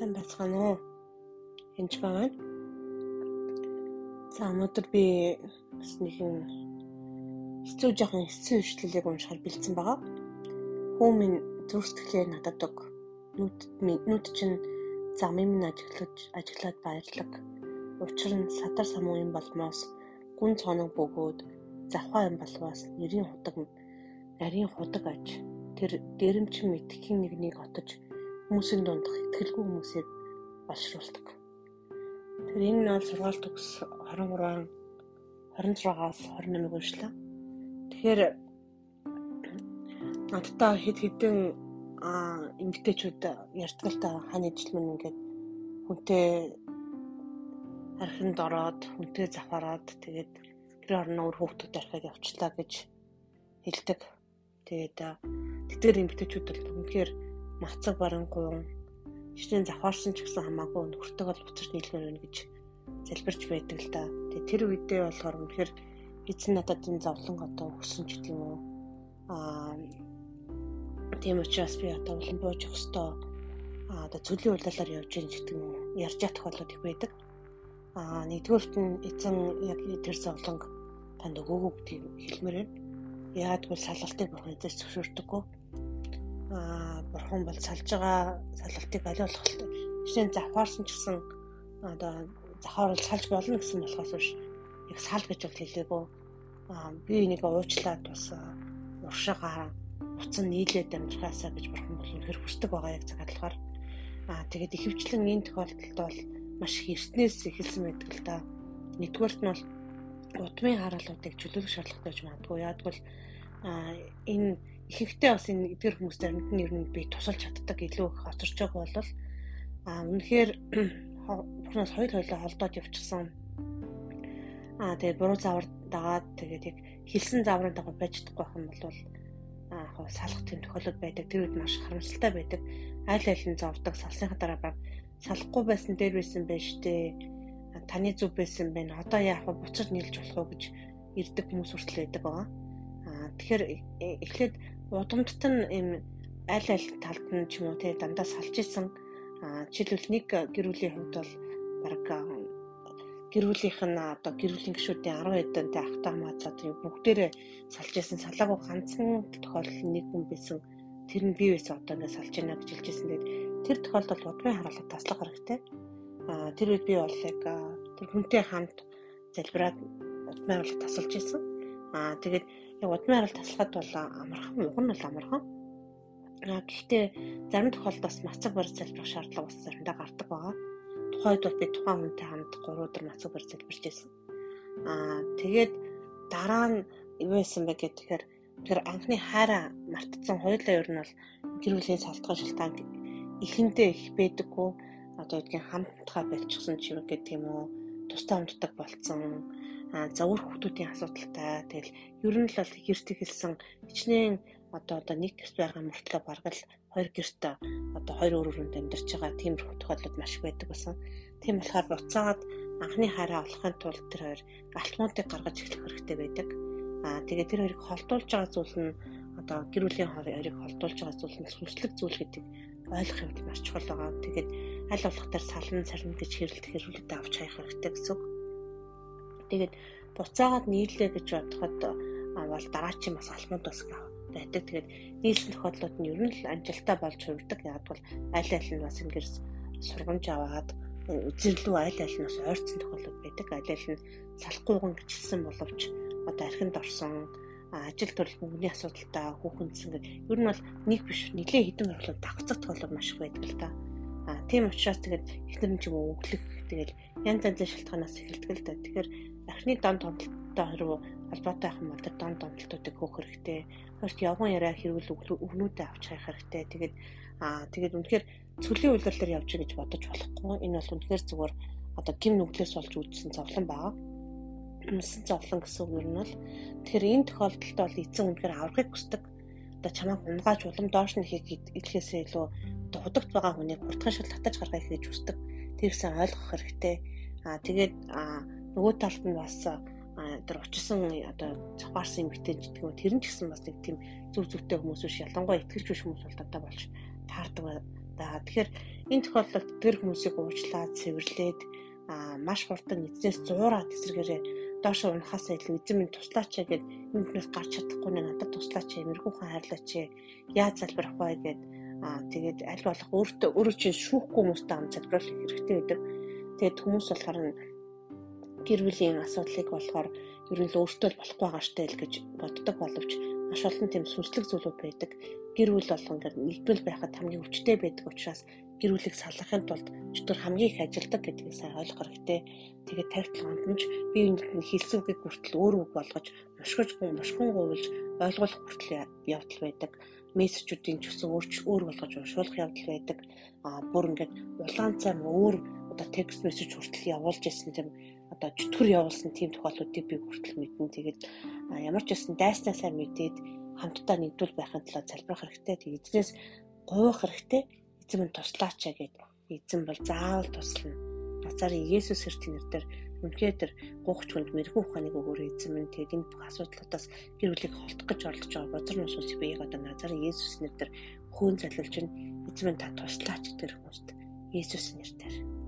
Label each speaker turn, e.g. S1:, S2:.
S1: Сайн байцгаана уу? Энд байна. За өнөөдөр би бас нэгэн хэцүү жоохон хэцүү ишлэлийг уншихаар бэлдсэн байгаа. Хүү минь зүрх сэтгэлээр надад өг. Нүд минь нүд чинь замын минь ажиглаж ажиглаад баярлаг. Учир нь садар самуун болмоос гүн цоног бөгөөд завхаа юм болвоос нэрийн худаг нарийн худаг аж тэр дээрэмчин мэдхийн нэгнийг отож хүмүүсийн дундх ихтгэлгүй хүмүүсийг болшруулдаг. Тэр энэ нь бол сургаалт төгс 23 26-аас 28-ыг уншлаа. Тэгэхээр надтай хэд хэдэн эмгтээчүүд ярьдаг л та хааны ижил мөн ингээд хүнтэй архинд ороод хүнтэй завхараад тэгээд тэр орноо өр хүүхдүүд архиад явчлаа гэж хэлдэг. Тэгээд тэтгэр эмгтээчүүд бол үнэхээр мацаг барангуун жишээ нь завхаарсан ч гэсэн хамаагүй нөхөртөг бол буцаж нийлмээр байна гэж залбирч байдаг л да. Тэгээ тэр үедээ болохоор үнэхээр эзэн надад энэ зовлон одоо өгсөн ч гэдэг юм уу. Аа тийм учраас би одоо улам бууж өгөх ёстой. Аа одоо цөлийн удалаар явж гин гэдэг юм уу. Ярьж ятах болоод их байдаг. Аа нэгдүгээрт нь эзэн яг тэр зовлонг танд өгөөгүй гэдгийг хэлмээр байна. Яагад бол салгалтыг бурхан эзэс зөвшөөрдөггүй бурхан бол салж байгаа салгалтыг аливаалах жишээ нь завхаарсан ч гэсэн одоо завхаар бол салж болно гэсэн болохоос биш. Яг сал гэж бол хэлээгүй. Аа би энийг уучлаад бас уршигаа буцан нийлээд амьдрахаасаа гэж бурхан бол үнэхэр хүсдэг байгаа яг цагаат болохоор аа тэгээд ихэвчлэн энэ тохиолдолд бол маш их эртнээс эхэлсэн байдаг л да. Нэгдүгээрт нь бол удмын хараалуудыг чөлөөлөх шаардлагатай гэж магадгүй. Яадгүй энэ ихэнхдээ бас энэ эдгэр хүмүүс заримд нь ер нь би тусалж чаддаг илүү их хоцорч байгаа бол а үнэхээр бурхнаас хоёр хойлоо холдоод явчихсан. А тэгээ буруу завар дагаад тэгээд яг хэлсэн заврын дагуу байж чадахгүй юм бол а яг салах тийм тохиолдол байдаг. Тэр үед маш харамсалтай байдаг. Аль аль нь зовдөг салсныхаа дараа баг салахгүй байсан дээр байсан байж тээ. Таны зүв байсан байна. Одоо яах вэ? Буцаж нийлж болох уу гэж ирдэг хүмүүс хүртэл байдаг байгаа. А тэгэхээр э, эхлээд удамдт нь юм аль аль талд нь ч юм уу те дандаа салж исэн жишээлбэл нэг гэр бүлийн хувьд бол баг гэр бүлийнх нь одоо гэр бүлийн гишүүдийн 10 хэдэнтэй ахтай хамаацаад бүгдээрээ салж исэн салаагүй ганцхан тохиолдол нэг хүн байсан тэр нь бие биесээ одоо ингэ салж байна гэж хэлжсэн. Тэгээд тэр тохиолдолд удмын харуулга таслах хэрэгтэй. А тэр үед би бол яг тэр хүнтэй хамт залбираад удмын харуулга тасалж исэн. А тэгээд удмын харал таслахад бол амархан уг нь бол амархан. А гэхдээ зарим тохиолдолд мацаг барь залбирах шаардлага бас заримдаа гардаг байгаа. Тухайд бол би тухайн хүнтэй хамт 3 өдөр мацаг барь залбирч байсан. Аа тэгээд дараа нь юу байсан бэ гэхээр тэр анхны хайраа мартцсан хоёулаа ер нь бол гэр бүлийн салтгай шилтаан ихэндээ их байдаггүй одоо үгэн хамтдаа болчихсон ч юм гэдэг юм уу тустай хамтдаг болцсон за өөр хүмүүсийн асуудалтай тэгэл ер нь л бол гэрт ихэлсэн хичнээн одоо одоо нэг гэрт байгаа мөртлөө баргал хоёр гэрт одоо хоёр өөр өөрөнд амьдарч байгаа тиймэрхүү тохиолдлууд маш их байдаг байсан. Тийм болохоор буцаад анхны хараа олохын тулд тэр хоёр алтмуудыг гаргаж эхлэх хэрэгтэй байдаг. Аа тэгээ тэр хоёрыг холдуулж байгаа зүйл нь одоо гэр бүлийн хоёрыг холдуулж байгаа зүйл нь сүнслэг зүйл гэдэг ойлгох юм маш чухал байгаа. Тэгээд аль болох тэр салан сарна гэж хэрэлдэх хэрүүлэлтэд авч хаях хэрэгтэй гэсэн үг. Тэгээд буцаагаад нийллээ гэж бодоход бол дараачийн бас албанд бас байдаг. Тэгээд нийлсэн тохиолдлууд нь ер нь л амжилттай болж хувирдаг. Яг бол аль аль нь бас ингээр сургамж аваад үзэрлүү аль аль нь бас ойрцсон тохиолдол байдаг. Аль аль нь салахгүйгэн гिचсэн боловч одоо архинд орсон ажил төрөл мөнгөний асуудалтай хүүхэндс ингээд ер нь бол нэг биш нэлээ хідэн орлоо давцах тохиолдол маш их байдаг л та. А тийм учраас тэгээд нь ч юм уу өглөх тэгэл янз янзын шалтгаанаас эхэлдэг л да. Тэгэхээр архины дан томдолтой руу холбоотой юм бол дан томдолтуудыг хөөх хэрэгтэй. Хоёрт явган яриа хэрүүл өгнүүдэд авч хайх хэрэгтэй. Тэгээд аа тэгээд үнэхээр цөлийн үйлдвэрлэлээр явж гэж бодож болохгүй. Энэ бол үнэхээр зүгээр одоо гим нүглээс болж үүдсэн зовлон байгаа. Үнсэн зовлон гэсэн үг нь бол тэгэхээр энэ тохиолдолд бол эзэн үнэхээр аврахыг хүсдэг. Одоо чамайг унгааж улам доош нь хийх илгээсээ илүү дуудагт байгаа хүнийг хурдхан шил татаж гаргахыг хийж хүсдэг. Тэрсэн ойлгох хэрэгтэй. Аа тэгээд нөгөө талд нь бас тэр очсон одоо цохаарсан эмэгтэй гэдэг нь тэр нь ч гэсэн бас нэг тийм зүв зүвтэй хүмүүс биш ялангуяа итгэж биш хүмүүс бол дандаа болж таардаг да. Тэгэхээр энэ тохиолдолд тэр хүмүүсийг уучлаад цэвэрлээд аа маш хурдан эзнээс зуураад эсрэгээрээ доош унахаас илүү эзэн минь туслаач гэд энэ хүнээс гарч чадахгүй надад туслаач мэрэгүүхэн хайрлаач яаж залбирах вэ гэд аа тэгээд аль болох өөртөө өөрөө чинь шүүхгүй хүмүүстэй хам залбирах хэрэгтэй байдаг. Тэгээд хүмүүс болохоор гэр бүлийн асуудлыг болохоор ер нь л өөртөө л болохгүй байгаа штэ л гэж боддог боловч маш олон тийм сүнслэг зүйлүүд байдаг. Гэр бүл болгон ингээд нэгдвэл байхад хамгийн өвчтэй байдаг учраас гэр бүлийг салгахын тулд өчтөр хамгийн их ажилдаг гэдгийг сайн ойлгох хэрэгтэй. Тэгээд тавьтал гомдомж бие биенээ хэлсүүгийг хүртэл өөр үг болгож мушгиж гоо мушгин гуйлж ойлгуулах хүртэл явдал байдаг. Мессежүүдийн ч гэсэн өөр болгож уншуулах явдал байдаг. Аа бүр ингээд улаан цай өөр одоо текст мессеж хүртэл явуулж ирсэн тийм одоо чөтгөр явуулсан тийм тохиолдлуудыг би хүртэл мэднэ. Тэгээд ямар ч байсан дайснаа сайн мэдээд хамтдаа нэгдүүл байхын тулд залбирах хэрэгтэй. Тэгээд эзнээс гуйх хэрэгтэй. Эзэн минь туслаач гэгээд эзэн бол заавал туслана. Назарын Есүс Христийн нэрээр үнхээр тэр гуйхч хүнд мэрэгүү ухааныг өгөөрэй эзэн минь. Тэгээд энэ бүх асуудлуудаас гэр бүлийг холдох гэж оролдож байгаа бозор нусус би яг одоо Назарын Есүс нэрээр хөөн залилж байна. Эзэн минь та туслаач тэр хүмүүст Есүс нэрээр